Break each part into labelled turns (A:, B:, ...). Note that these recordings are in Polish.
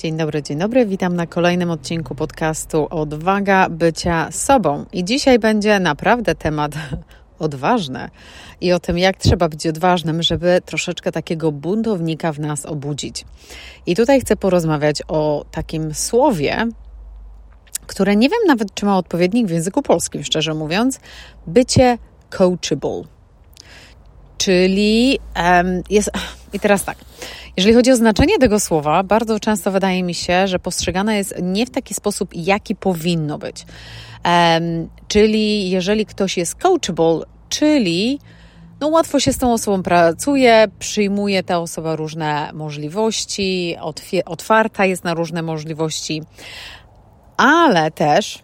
A: Dzień dobry, dzień dobry. Witam na kolejnym odcinku podcastu Odwaga bycia sobą. I dzisiaj będzie naprawdę temat odważny i o tym, jak trzeba być odważnym, żeby troszeczkę takiego buntownika w nas obudzić. I tutaj chcę porozmawiać o takim słowie, które nie wiem nawet, czy ma odpowiednik w języku polskim, szczerze mówiąc, bycie coachable. Czyli um, jest. I teraz tak. Jeżeli chodzi o znaczenie tego słowa, bardzo często wydaje mi się, że postrzegane jest nie w taki sposób, jaki powinno być. Um, czyli jeżeli ktoś jest coachable, czyli no łatwo się z tą osobą pracuje, przyjmuje ta osoba różne możliwości, otwarta jest na różne możliwości, ale też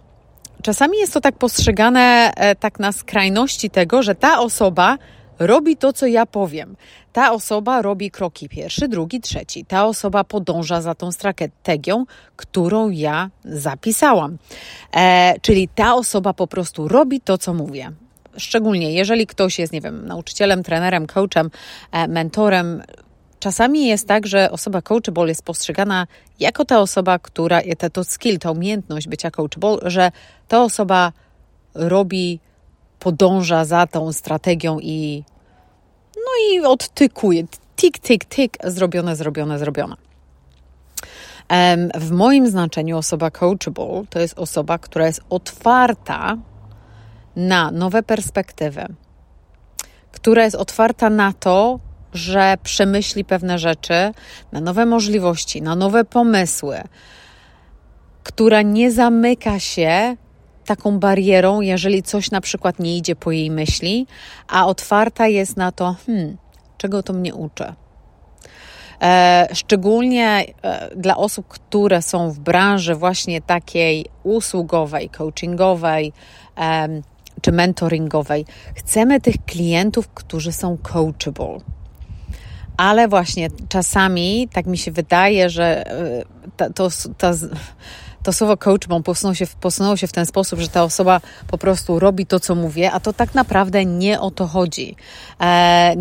A: czasami jest to tak postrzegane e, tak na skrajności tego, że ta osoba robi to, co ja powiem. Ta osoba robi kroki pierwszy, drugi, trzeci. Ta osoba podąża za tą strategią, którą ja zapisałam. E, czyli ta osoba po prostu robi to, co mówię. Szczególnie jeżeli ktoś jest, nie wiem, nauczycielem, trenerem, coachem, e, mentorem, Czasami jest tak, że osoba coachable jest postrzegana jako ta osoba, która, to, skill, ta umiejętność bycia coachable, że ta osoba robi podąża za tą strategią i no i odtykuje. Tik, tik, tik, zrobione, zrobione, zrobione. W moim znaczeniu osoba coachable to jest osoba, która jest otwarta na nowe perspektywy, która jest otwarta na to, że przemyśli pewne rzeczy, na nowe możliwości, na nowe pomysły, która nie zamyka się taką barierą, jeżeli coś na przykład nie idzie po jej myśli, a otwarta jest na to, hmm, czego to mnie uczy. E, szczególnie e, dla osób, które są w branży właśnie takiej usługowej, coachingowej e, czy mentoringowej. Chcemy tych klientów, którzy są coachable. Ale właśnie czasami tak mi się wydaje, że e, to, to, to słowo coach bomb posunął się, posunęło się w ten sposób, że ta osoba po prostu robi to, co mówię, a to tak naprawdę nie o to chodzi. E,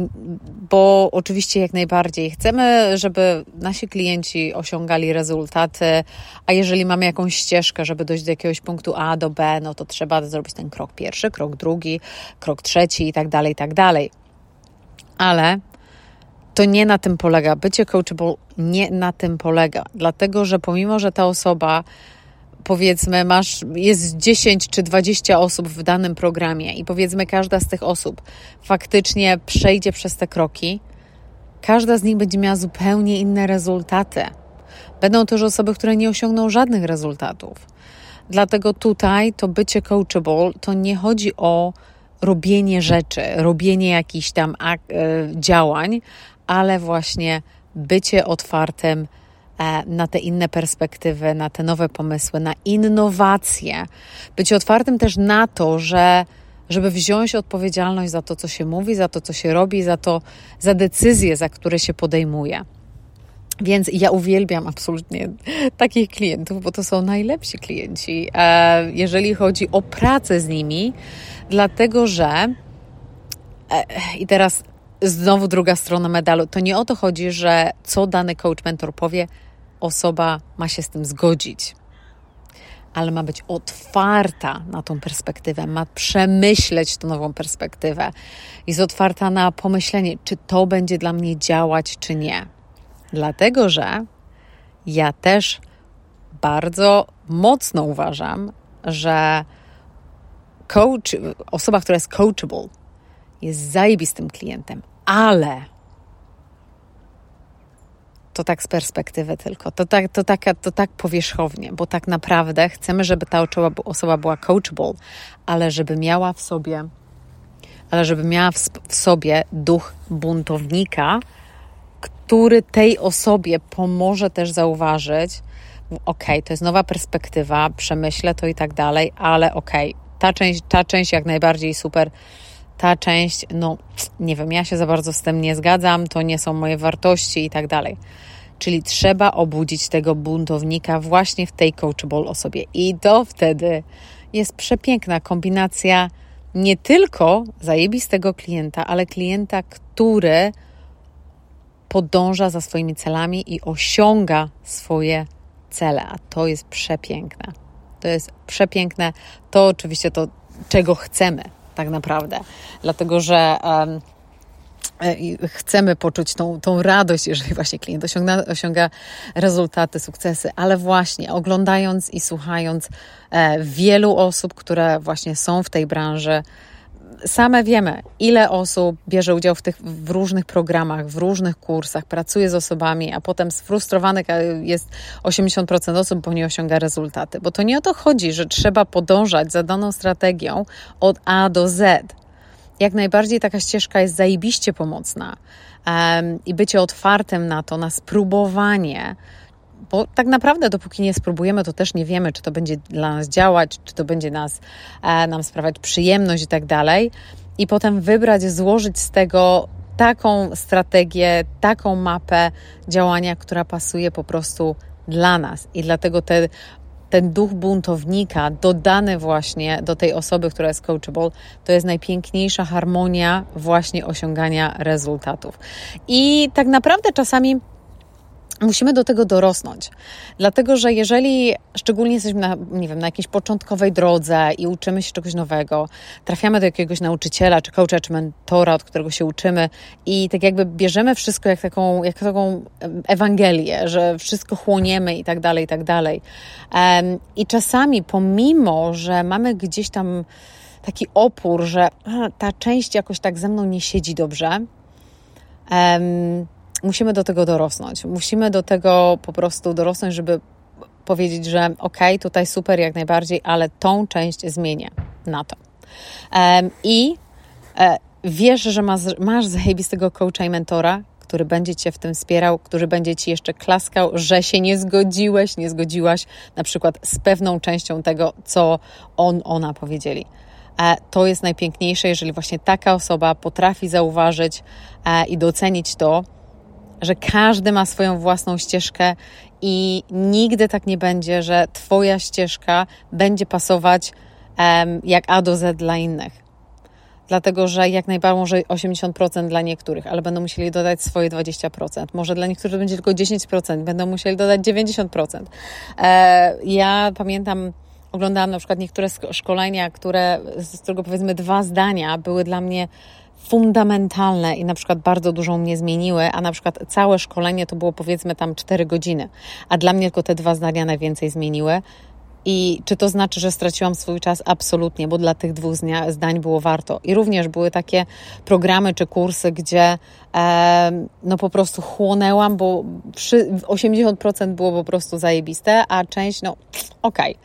A: bo oczywiście jak najbardziej chcemy, żeby nasi klienci osiągali rezultaty, a jeżeli mamy jakąś ścieżkę, żeby dojść do jakiegoś punktu A do B, no to trzeba zrobić ten krok pierwszy, krok drugi, krok trzeci i tak dalej, i tak dalej. Ale to nie na tym polega. Bycie coachable nie na tym polega. Dlatego, że pomimo, że ta osoba powiedzmy masz, jest 10 czy 20 osób w danym programie i powiedzmy każda z tych osób faktycznie przejdzie przez te kroki, każda z nich będzie miała zupełnie inne rezultaty. Będą też osoby, które nie osiągną żadnych rezultatów. Dlatego tutaj to bycie coachable to nie chodzi o robienie rzeczy, robienie jakichś tam e, działań, ale właśnie bycie otwartym E, na te inne perspektywy, na te nowe pomysły, na innowacje. Być otwartym też na to, że żeby wziąć odpowiedzialność za to, co się mówi, za to, co się robi, za to, za decyzje, za które się podejmuje. Więc ja uwielbiam absolutnie takich klientów, bo to są najlepsi klienci, e, jeżeli chodzi o pracę z nimi, dlatego że e, i teraz znowu druga strona medalu. To nie o to chodzi, że co dany coach, mentor powie, osoba ma się z tym zgodzić, ale ma być otwarta na tą perspektywę, ma przemyśleć tą nową perspektywę. Jest otwarta na pomyślenie, czy to będzie dla mnie działać, czy nie. Dlatego, że ja też bardzo mocno uważam, że coach, osoba, która jest coachable, jest zajebistym klientem, ale to tak z perspektywy tylko, to tak, to, tak, to tak powierzchownie, bo tak naprawdę chcemy, żeby ta osoba była coachable, ale żeby miała w sobie, ale żeby miała w, w sobie duch buntownika, który tej osobie pomoże też zauważyć, ok, to jest nowa perspektywa, przemyślę to i tak dalej, ale ok, ta część, ta część jak najbardziej super ta część, no nie wiem, ja się za bardzo z tym nie zgadzam, to nie są moje wartości i tak dalej. Czyli trzeba obudzić tego buntownika właśnie w tej coachable osobie. I to wtedy jest przepiękna kombinacja nie tylko zajebistego klienta, ale klienta, który podąża za swoimi celami i osiąga swoje cele, a to jest przepiękne. To jest przepiękne. To oczywiście to, czego chcemy tak naprawdę. Dlatego, że um, chcemy poczuć tą, tą radość, jeżeli właśnie klient osiąga, osiąga rezultaty, sukcesy, ale właśnie oglądając i słuchając e, wielu osób, które właśnie są w tej branży, same wiemy, ile osób bierze udział w tych w różnych programach, w różnych kursach, pracuje z osobami, a potem sfrustrowanych jest 80% osób, bo nie osiąga rezultaty. Bo to nie o to chodzi, że trzeba podążać za daną strategią od A do Z. Jak najbardziej taka ścieżka jest zajebiście pomocna um, i bycie otwartym na to, na spróbowanie bo tak naprawdę, dopóki nie spróbujemy, to też nie wiemy, czy to będzie dla nas działać, czy to będzie nas, e, nam sprawiać przyjemność i tak dalej. I potem wybrać, złożyć z tego taką strategię, taką mapę działania, która pasuje po prostu dla nas. I dlatego te, ten duch buntownika dodany właśnie do tej osoby, która jest coachable, to jest najpiękniejsza harmonia właśnie osiągania rezultatów. I tak naprawdę czasami Musimy do tego dorosnąć, dlatego że jeżeli szczególnie jesteśmy na, nie wiem, na jakiejś początkowej drodze i uczymy się czegoś nowego, trafiamy do jakiegoś nauczyciela czy coacha czy mentora, od którego się uczymy i tak jakby bierzemy wszystko jak taką, jak taką Ewangelię, że wszystko chłoniemy i tak dalej, i tak dalej. I czasami pomimo, że mamy gdzieś tam taki opór, że ta część jakoś tak ze mną nie siedzi dobrze, musimy do tego dorosnąć. Musimy do tego po prostu dorosnąć, żeby powiedzieć, że ok, tutaj super jak najbardziej, ale tą część zmienię na to. Um, I e, wiesz, że masz, masz zajebistego coacha i mentora, który będzie Cię w tym wspierał, który będzie Ci jeszcze klaskał, że się nie zgodziłeś, nie zgodziłaś na przykład z pewną częścią tego, co on, ona powiedzieli. E, to jest najpiękniejsze, jeżeli właśnie taka osoba potrafi zauważyć e, i docenić to, że każdy ma swoją własną ścieżkę i nigdy tak nie będzie, że Twoja ścieżka będzie pasować um, jak A do Z dla innych. Dlatego, że jak najbardziej może 80% dla niektórych, ale będą musieli dodać swoje 20%. Może dla niektórych będzie tylko 10%, będą musieli dodać 90%. E, ja pamiętam, oglądałam na przykład niektóre szkolenia, które, z którego powiedzmy dwa zdania były dla mnie fundamentalne i na przykład bardzo dużo mnie zmieniły, a na przykład całe szkolenie to było powiedzmy tam 4 godziny, a dla mnie tylko te dwa zdania najwięcej zmieniły. I czy to znaczy, że straciłam swój czas? Absolutnie, bo dla tych dwóch zdań było warto. I również były takie programy czy kursy, gdzie e, no po prostu chłonęłam, bo 80% było po prostu zajebiste, a część, no okej.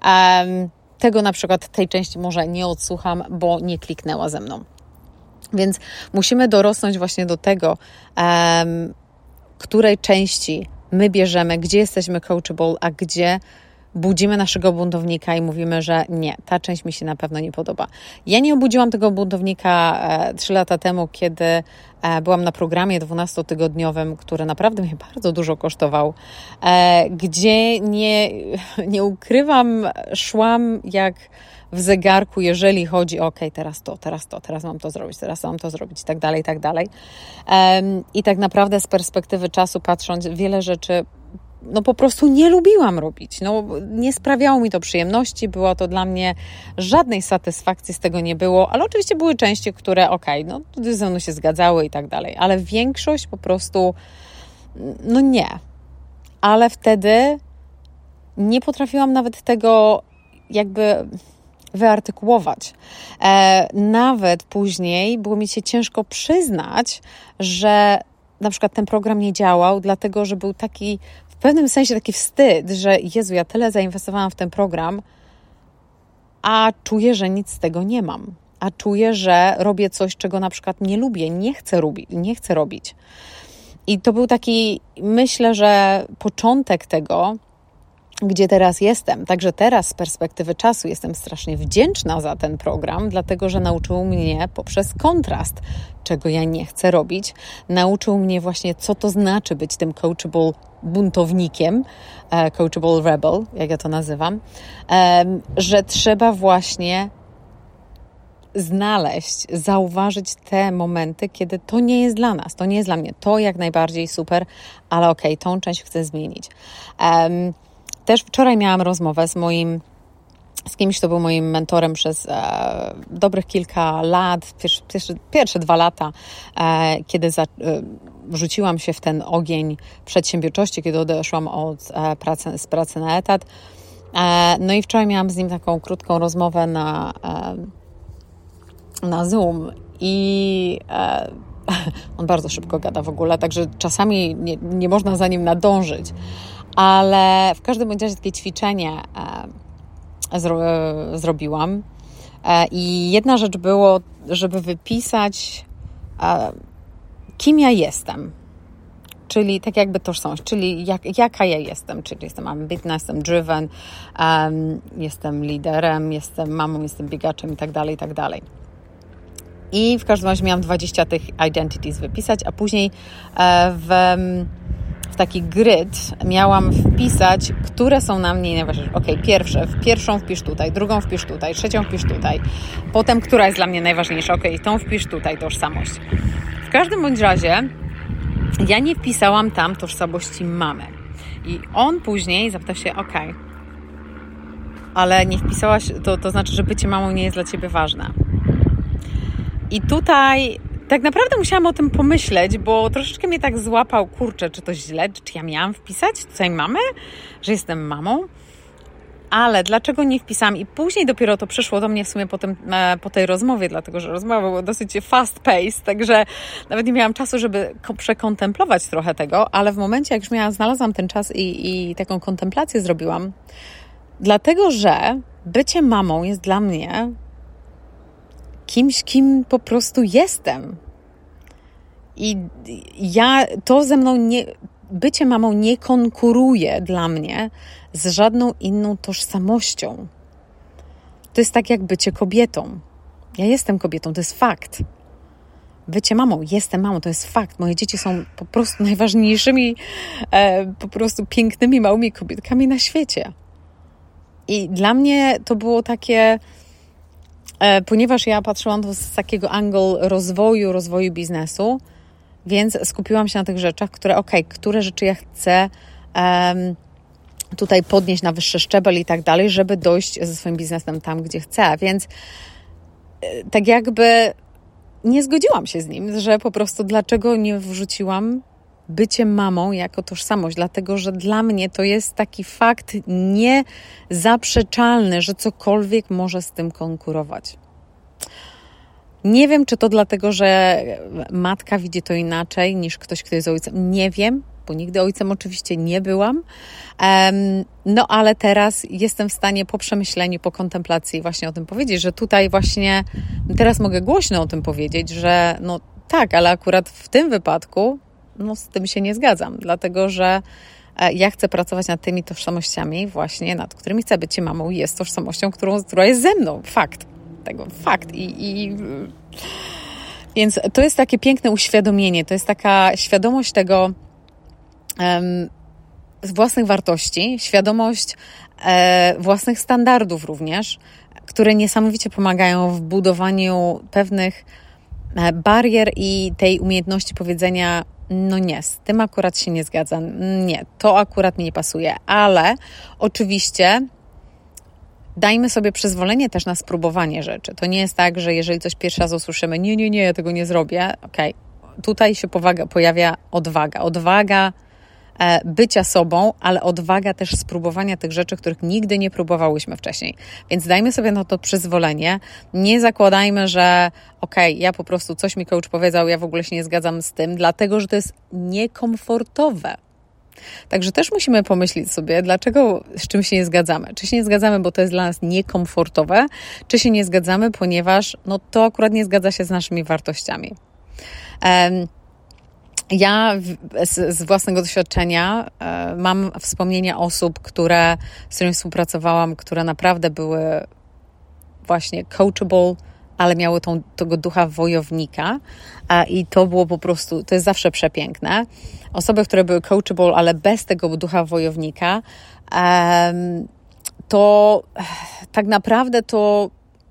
A: Okay. Tego na przykład tej części może nie odsłucham, bo nie kliknęła ze mną. Więc musimy dorosnąć właśnie do tego, um, której części my bierzemy, gdzie jesteśmy coachable, a gdzie budzimy naszego buntownika i mówimy, że nie, ta część mi się na pewno nie podoba. Ja nie obudziłam tego buntownika e, trzy lata temu, kiedy e, byłam na programie 12-tygodniowym, który naprawdę mnie bardzo dużo kosztował, e, gdzie nie, nie ukrywam, szłam jak w zegarku, jeżeli chodzi o ok, teraz to, teraz to, teraz mam to zrobić, teraz mam to zrobić i tak dalej, i tak dalej. I tak naprawdę z perspektywy czasu patrząc, wiele rzeczy no po prostu nie lubiłam robić. No, nie sprawiało mi to przyjemności, było to dla mnie żadnej satysfakcji z tego nie było, ale oczywiście były części, które okej, okay, no ze mną się zgadzały i tak dalej, ale większość po prostu no nie. Ale wtedy nie potrafiłam nawet tego jakby wyartykułować. E, nawet później było mi się ciężko przyznać, że na przykład ten program nie działał, dlatego że był taki w pewnym sensie taki wstyd, że Jezu, ja tyle zainwestowałam w ten program, a czuję, że nic z tego nie mam. A czuję, że robię coś, czego na przykład nie lubię, nie chcę, robić, nie chcę robić. I to był taki, myślę, że początek tego, gdzie teraz jestem. Także teraz z perspektywy czasu jestem strasznie wdzięczna za ten program, dlatego że nauczył mnie poprzez kontrast, czego ja nie chcę robić, nauczył mnie właśnie, co to znaczy być tym coachable buntownikiem, e, coachable rebel, jak ja to nazywam, że trzeba właśnie znaleźć, zauważyć te momenty, kiedy to nie jest dla nas, to nie jest dla mnie. To jak najbardziej super, ale okej, okay, tą część chcę zmienić. Um, też wczoraj miałam rozmowę z moim z kimś, kto był moim mentorem przez e, dobrych kilka lat, pierwsze, pierwsze, dwa lata, e, kiedy za, e, rzuciłam się w ten ogień przedsiębiorczości, kiedy odeszłam od e, pracy, z pracy na etat. E, no i wczoraj miałam z nim taką krótką rozmowę na, e, na Zoom i on bardzo szybko gada w ogóle, także czasami nie, nie można za nim nadążyć, ale w każdym razie takie ćwiczenie zro, zrobiłam. E, I jedna rzecz było, żeby wypisać, e, kim ja jestem. Czyli tak jakby tożsamość, czyli jak, jaka ja jestem, czyli jestem ambitna, jestem driven, um, jestem liderem, jestem mamą, jestem biegaczem i tak dalej, i tak dalej. I w każdym razie miałam 20 tych identities wypisać, a później e, w taki grid miałam wpisać, które są na mnie najważniejsze. Ok, pierwsze, pierwszą wpisz tutaj, drugą wpisz tutaj, trzecią wpisz tutaj, potem która jest dla mnie najważniejsza. Ok, tą wpisz tutaj, tożsamość. W każdym bądź razie ja nie wpisałam tam tożsamości mamy. I on później zapytał się, ok, ale nie wpisałaś, to, to znaczy, że bycie mamą nie jest dla ciebie ważne. I tutaj tak naprawdę musiałam o tym pomyśleć, bo troszeczkę mnie tak złapał, kurczę, czy to źle, czy ja miałam wpisać tutaj mamę, że jestem mamą? Ale dlaczego nie wpisałam? I później dopiero to przyszło do mnie w sumie po, tym, e, po tej rozmowie, dlatego że rozmowa była dosyć fast paced, także nawet nie miałam czasu, żeby przekontemplować trochę tego, ale w momencie, jak już miałam, znalazłam ten czas i, i taką kontemplację zrobiłam, dlatego że bycie mamą jest dla mnie kimś, kim po prostu jestem. I ja, to ze mną nie, bycie mamą nie konkuruje dla mnie z żadną inną tożsamością. To jest tak jak bycie kobietą. Ja jestem kobietą, to jest fakt. Bycie mamą, jestem mamą, to jest fakt. Moje dzieci są po prostu najważniejszymi, e, po prostu pięknymi, małymi kobietkami na świecie. I dla mnie to było takie ponieważ ja patrzyłam to z takiego angle rozwoju, rozwoju biznesu, więc skupiłam się na tych rzeczach, które, ok, które rzeczy ja chcę um, tutaj podnieść na wyższy szczebel i tak dalej, żeby dojść ze swoim biznesem tam, gdzie chcę. Więc e, tak jakby nie zgodziłam się z nim, że po prostu dlaczego nie wrzuciłam bycie mamą jako tożsamość, dlatego że dla mnie to jest taki fakt niezaprzeczalny, że cokolwiek może z tym konkurować. Nie wiem, czy to dlatego, że matka widzi to inaczej niż ktoś, kto jest ojcem. Nie wiem, bo nigdy ojcem oczywiście nie byłam. No ale teraz jestem w stanie po przemyśleniu, po kontemplacji właśnie o tym powiedzieć, że tutaj właśnie teraz mogę głośno o tym powiedzieć, że no tak, ale akurat w tym wypadku no z tym się nie zgadzam, dlatego że e, ja chcę pracować nad tymi tożsamościami właśnie, nad którymi chcę być mamą jest tożsamością, którą, która jest ze mną. Fakt. Tego, fakt. I, i... Więc to jest takie piękne uświadomienie, to jest taka świadomość tego um, własnych wartości, świadomość e, własnych standardów również, które niesamowicie pomagają w budowaniu pewnych e, barier i tej umiejętności powiedzenia no nie, z tym akurat się nie zgadzam. Nie, to akurat mi nie pasuje, ale oczywiście dajmy sobie przyzwolenie też na spróbowanie rzeczy. To nie jest tak, że jeżeli coś pierwszy raz usłyszymy, nie, nie, nie, ja tego nie zrobię, okej. Okay. Tutaj się powaga, pojawia odwaga. Odwaga bycia sobą, ale odwaga też spróbowania tych rzeczy, których nigdy nie próbowałyśmy wcześniej. Więc dajmy sobie na to przyzwolenie. Nie zakładajmy, że okej, okay, ja po prostu coś mi coach powiedział, ja w ogóle się nie zgadzam z tym, dlatego że to jest niekomfortowe. Także też musimy pomyśleć sobie, dlaczego z czym się nie zgadzamy. Czy się nie zgadzamy, bo to jest dla nas niekomfortowe, czy się nie zgadzamy, ponieważ no, to akurat nie zgadza się z naszymi wartościami. Um, ja z, z, własnego doświadczenia e, mam wspomnienia osób, które, z którymi współpracowałam, które naprawdę były właśnie coachable, ale miały tą, tego ducha wojownika e, i to było po prostu, to jest zawsze przepiękne. Osoby, które były coachable, ale bez tego ducha wojownika, e, to tak naprawdę to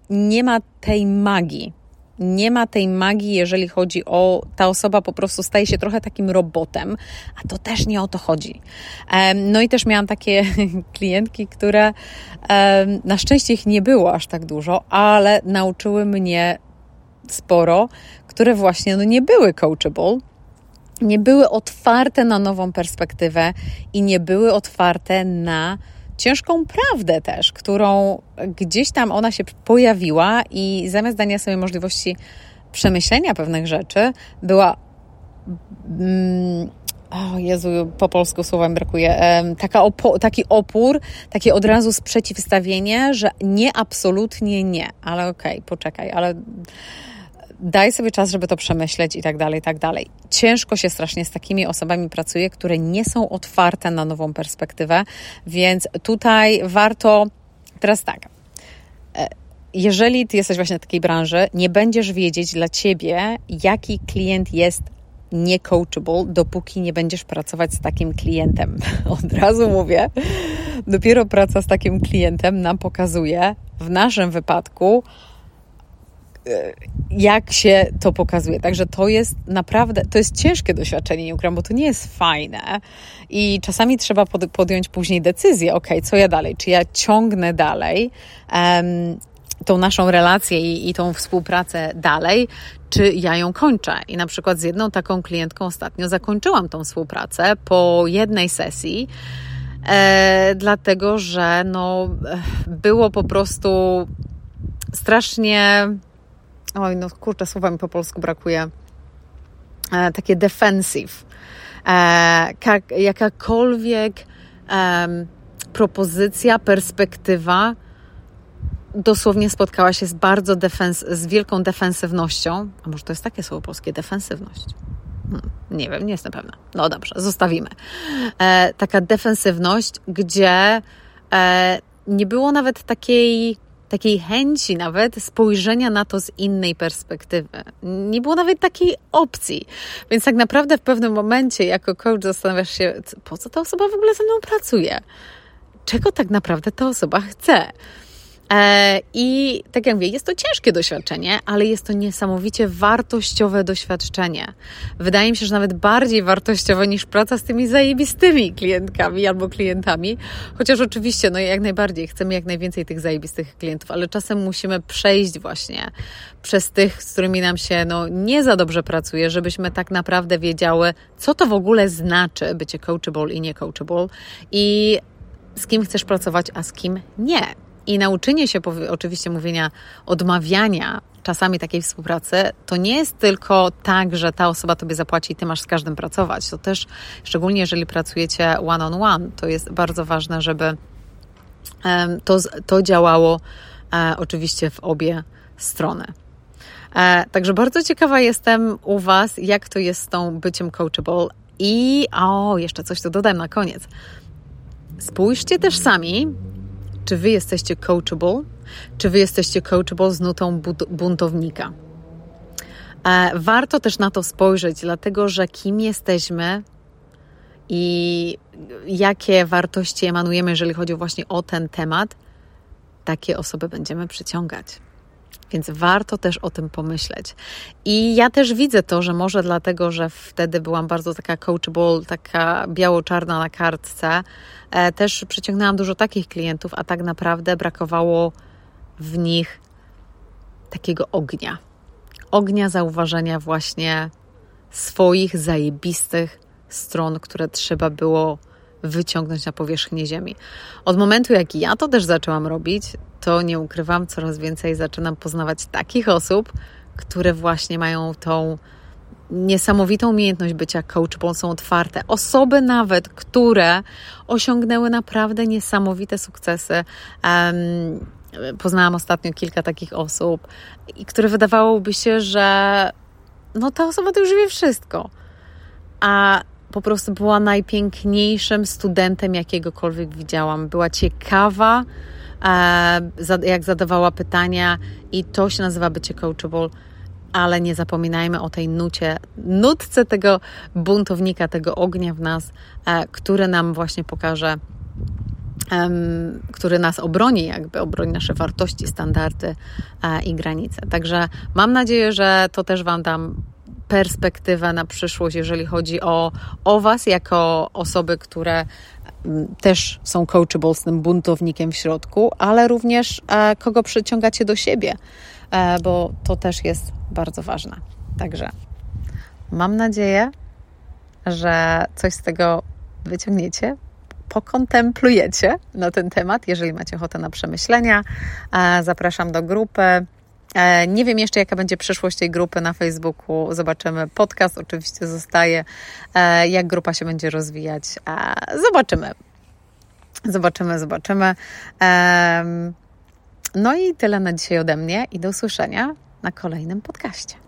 A: nie ma tej magii nie ma tej magii, jeżeli chodzi o ta osoba po prostu staje się trochę takim robotem, a to też nie o to chodzi. No i też miałam takie klientki, które na szczęście ich nie było aż tak dużo, ale nauczyły mnie sporo, które właśnie no, nie były coachable nie były otwarte na nową perspektywę i nie były otwarte na ciężką prawdę też, którą gdzieś tam ona się pojawiła i zamiast dania sobie możliwości przemyślenia pewnych rzeczy, była. Mm, o Jezu, po polsku słowem brakuje. Taka opo- taki opór, takie od razu sprzeciwstawienie, że nie, absolutnie nie. Ale okej, okay, poczekaj, ale daj sobie czas, żeby to przemyśleć i tak dalej, i tak dalej. Ciężko się strasznie z takimi osobami pracuje, które nie są otwarte na nową perspektywę, więc tutaj warto teraz tak. E, jeżeli ty jesteś właśnie w takiej branży, nie będziesz wiedzieć dla ciebie, jaki klient jest nie coachable, dopóki nie będziesz pracować z takim klientem. Od razu mówię, dopiero praca z takim klientem nam pokazuje, w naszym wypadku, jak się to pokazuje. Także to jest naprawdę, to jest ciężkie doświadczenie, nie ukrywam, bo to nie jest fajne i czasami trzeba pod, podjąć później decyzję, ok, co ja dalej, czy ja ciągnę dalej um, tą naszą relację i, i tą współpracę dalej, czy ja ją kończę. I na przykład z jedną taką klientką ostatnio zakończyłam tą współpracę po jednej sesji, e, dlatego że no, e, było po prostu strasznie oj no kurczę, słowa mi po polsku brakuje, e, takie defensive. E, jakakolwiek e, propozycja, perspektywa dosłownie spotkała się z bardzo defens z wielką defensywnością. A może to jest takie słowo polskie, defensywność? Hmm, nie wiem, nie jestem pewna. No dobrze, zostawimy. E, taka defensywność, gdzie e, nie było nawet takiej takiej chęci nawet spojrzenia na to z innej perspektywy. Nie było nawet takiej opcji. Więc tak naprawdę w pewnym momencie jako coach zastanawiasz się, po co ta osoba w ogóle ze mną pracuje? Czego tak naprawdę ta osoba chce? E, I tak jak mówię, jest to ciężkie doświadczenie, ale jest to niesamowicie wartościowe doświadczenie. Wydaje mi się, że nawet bardziej wartościowe niż praca z tymi zajebistymi klientkami albo klientami. Chociaż oczywiście, no jak najbardziej chcemy jak najwięcej tych zajebistych klientów, ale czasem musimy przejść właśnie przez tych, z którymi nam się no, nie za dobrze pracuje, żebyśmy tak naprawdę wiedziały, co to w ogóle znaczy bycie coachable i nie coachable i z kim chcesz pracować, a z kim nie. I nauczenie się oczywiście mówienia, odmawiania czasami takiej współpracy, to nie jest tylko tak, że ta osoba tobie zapłaci i ty masz z każdym pracować. To też, szczególnie jeżeli pracujecie one on one, to jest bardzo ważne, żeby to, to działało e, oczywiście w obie strony. E, także bardzo ciekawa jestem u Was, jak to jest z tą byciem coachable. I o, jeszcze coś tu dodam na koniec. Spójrzcie też sami, czy wy jesteście coachable? Czy wy jesteście coachable z nutą buntownika? E, warto też na to spojrzeć, dlatego że kim jesteśmy i jakie wartości emanujemy, jeżeli chodzi właśnie o ten temat, takie osoby będziemy przyciągać. Więc warto też o tym pomyśleć. I ja też widzę to, że może dlatego, że wtedy byłam bardzo taka coachable, taka biało-czarna na kartce, e, też przyciągnęłam dużo takich klientów, a tak naprawdę brakowało w nich takiego ognia. Ognia zauważenia właśnie swoich zajebistych stron, które trzeba było wyciągnąć na powierzchnię Ziemi. Od momentu, jak ja to też zaczęłam robić, to nie ukrywam, coraz więcej zaczynam poznawać takich osób, które właśnie mają tą niesamowitą umiejętność bycia coachable, są otwarte. Osoby nawet, które osiągnęły naprawdę niesamowite sukcesy. Um, poznałam ostatnio kilka takich osób, i które wydawałoby się, że no ta osoba to już wie wszystko. A po prostu była najpiękniejszym studentem, jakiegokolwiek widziałam. Była ciekawa, e, jak zadawała pytania, i to się nazywa bycie coachable. Ale nie zapominajmy o tej nucie, nutce tego buntownika, tego ognia w nas, e, który nam właśnie pokaże, który nas obroni, jakby obroni nasze wartości, standardy e, i granice. Także mam nadzieję, że to też Wam dam perspektywę na przyszłość, jeżeli chodzi o, o Was, jako osoby, które też są coachable z tym buntownikiem w środku, ale również e, kogo przyciągacie do siebie, e, bo to też jest bardzo ważne. Także mam nadzieję, że coś z tego wyciągniecie, pokontemplujecie na ten temat, jeżeli macie ochotę na przemyślenia. E, zapraszam do grupy. E, nie wiem jeszcze, jaka będzie przyszłość tej grupy na Facebooku. Zobaczymy. Podcast oczywiście zostaje. E, jak grupa się będzie rozwijać, zobaczymy. Zobaczymy, zobaczymy. No i tyle na dzisiaj ode mnie i do usłyszenia na kolejnym podcaście.